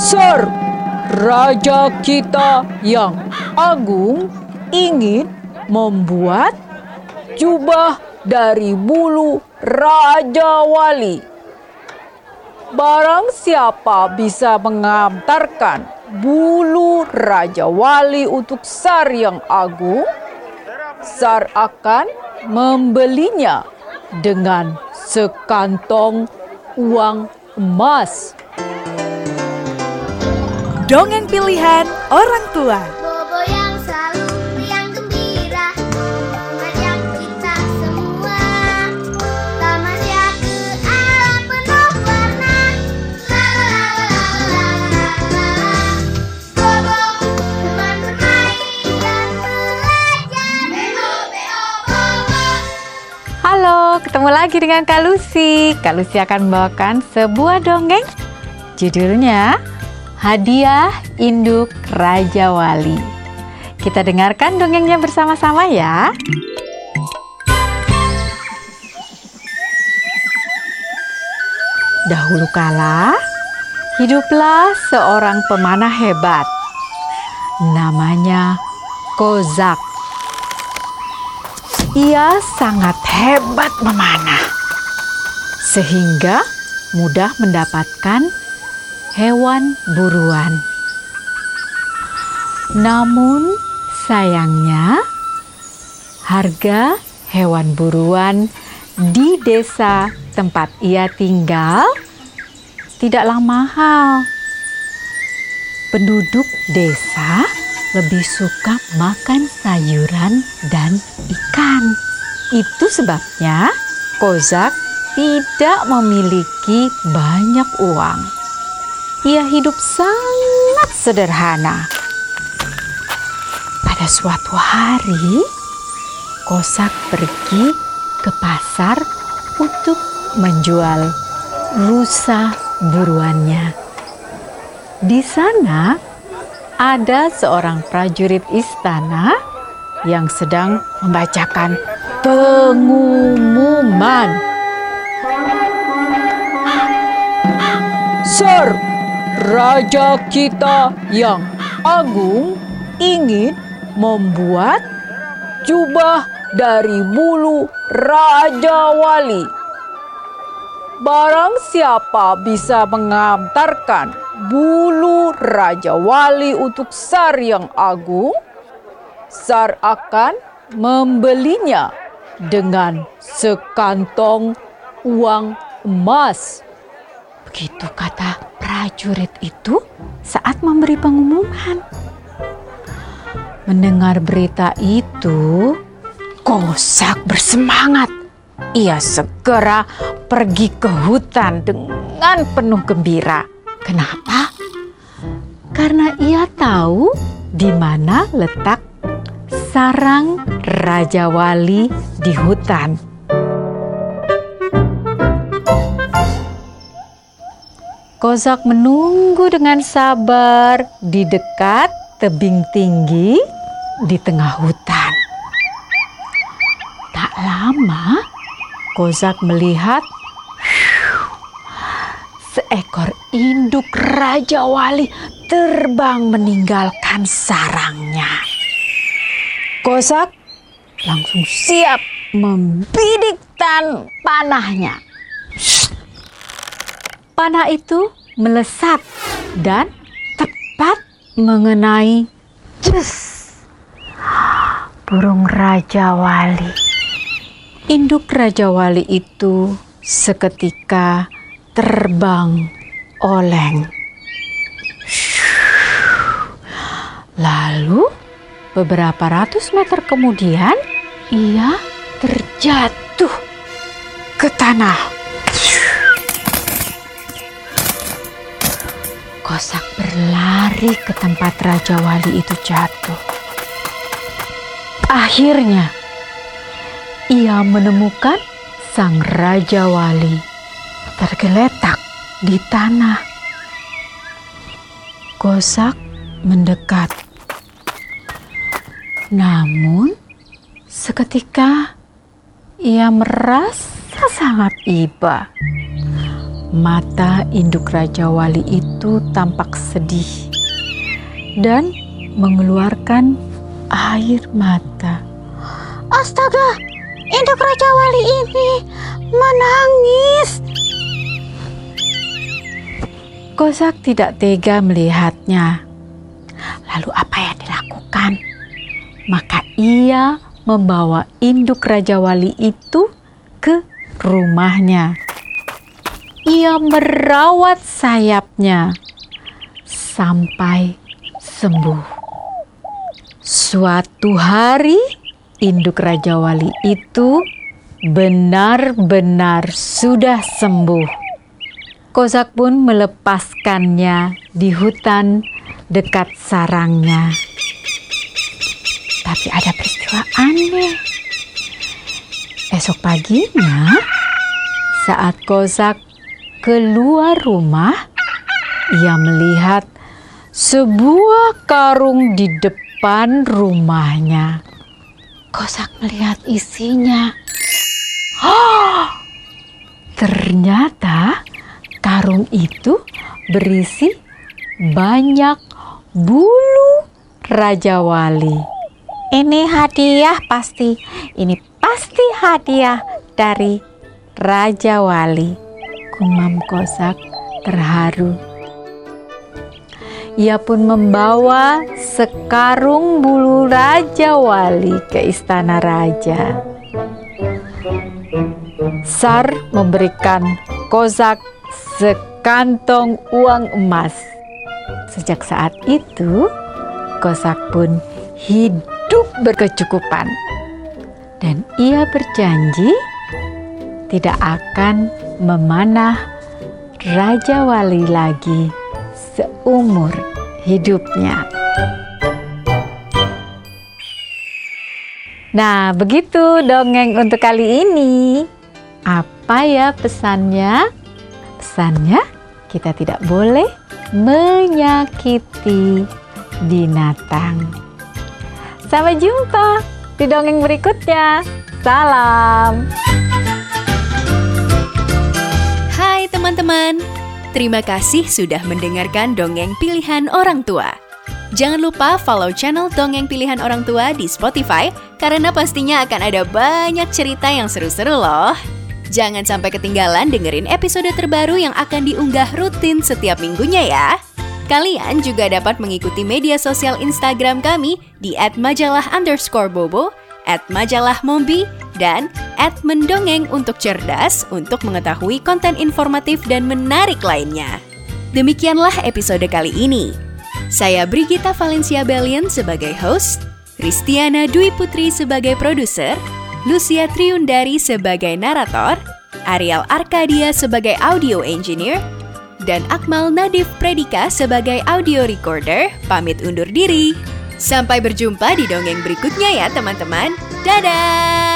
Sir, raja kita yang agung ingin membuat jubah dari bulu Raja Wali. Barang siapa bisa mengantarkan bulu Raja Wali untuk Sar yang agung, Sar akan membelinya dengan sekantong uang emas. Dongeng pilihan orang tua. Ketemu lagi dengan Kak Lucy. Kak Lucy akan membawakan sebuah dongeng. Judulnya Hadiah Induk Raja Wali. Kita dengarkan dongengnya bersama-sama ya. Dahulu kala, hiduplah seorang pemanah hebat. Namanya Kozak. Ia sangat hebat memanah, sehingga mudah mendapatkan hewan buruan. Namun, sayangnya, harga hewan buruan di desa tempat ia tinggal tidaklah mahal. Penduduk desa lebih suka makan sayuran dan ikan. Itu sebabnya Kozak tidak memiliki banyak uang. Ia hidup sangat sederhana. Pada suatu hari, Kozak pergi ke pasar untuk menjual rusa buruannya. Di sana ada seorang prajurit istana yang sedang membacakan pengumuman. Sir, raja kita yang agung ingin membuat jubah dari bulu Raja Wali. Barang siapa bisa mengantarkan bulu Raja Wali untuk Sar yang agung, Sar akan membelinya dengan sekantong uang emas. Begitu kata prajurit itu saat memberi pengumuman. Mendengar berita itu, Kosak bersemangat. Ia segera pergi ke hutan dengan penuh gembira. Kenapa? Karena ia tahu di mana letak sarang Raja Wali di hutan. Kozak menunggu dengan sabar di dekat tebing tinggi di tengah hutan. Tak lama, Kozak melihat seekor induk Raja Wali terbang meninggalkan sarangnya. Kozak langsung siap membidik tan panahnya. Panah itu melesat dan tepat mengenai Cus! burung Raja Wali. Induk Raja Wali itu seketika terbang oleng. Lalu beberapa ratus meter kemudian ia terjatuh ke tanah. Kosak berlari ke tempat Raja Wali itu jatuh. Akhirnya, ia menemukan sang Raja Wali tergeletak di tanah. Kosak mendekat. Namun, seketika ia merasa sangat iba. Mata induk Raja Wali itu tampak sedih dan mengeluarkan air mata. Astaga, induk Raja Wali ini menangis. Kozak tidak tega melihatnya. Lalu apa yang dilakukan? Maka ia membawa induk Raja Wali itu ke rumahnya. Ia merawat sayapnya sampai sembuh. Suatu hari, induk Raja Wali itu benar-benar sudah sembuh. Kozak pun melepaskannya di hutan dekat sarangnya. Tapi ada peristiwa aneh. Esok paginya, saat Kozak keluar rumah, ia melihat sebuah karung di depan rumahnya. Kozak melihat isinya. Oh, ternyata Karung itu berisi banyak bulu Raja Wali. Ini hadiah pasti. Ini pasti hadiah dari Raja Wali. Kumam Kosak terharu. Ia pun membawa sekarung bulu Raja Wali ke istana raja. Sar memberikan Kozak sekantong uang emas. Sejak saat itu, Kosak pun hidup berkecukupan. Dan ia berjanji tidak akan memanah Raja Wali lagi seumur hidupnya. Nah, begitu dongeng untuk kali ini. Apa ya pesannya? Pesannya, kita tidak boleh menyakiti binatang. Sampai jumpa di dongeng berikutnya. Salam. Hai teman-teman, terima kasih sudah mendengarkan dongeng pilihan orang tua. Jangan lupa follow channel Dongeng Pilihan Orang Tua di Spotify karena pastinya akan ada banyak cerita yang seru-seru loh. Jangan sampai ketinggalan dengerin episode terbaru yang akan diunggah rutin setiap minggunya ya. Kalian juga dapat mengikuti media sosial Instagram kami di @majalah underscore bobo, majalah mombi, dan mendongeng untuk cerdas untuk mengetahui konten informatif dan menarik lainnya. Demikianlah episode kali ini. Saya Brigita Valencia Belian sebagai host, Kristiana Dwi Putri sebagai produser, Lucia Triundari sebagai narator, Ariel Arkadia sebagai audio engineer, dan Akmal Nadif Predika sebagai audio recorder pamit undur diri. Sampai berjumpa di dongeng berikutnya ya teman-teman. Dadah!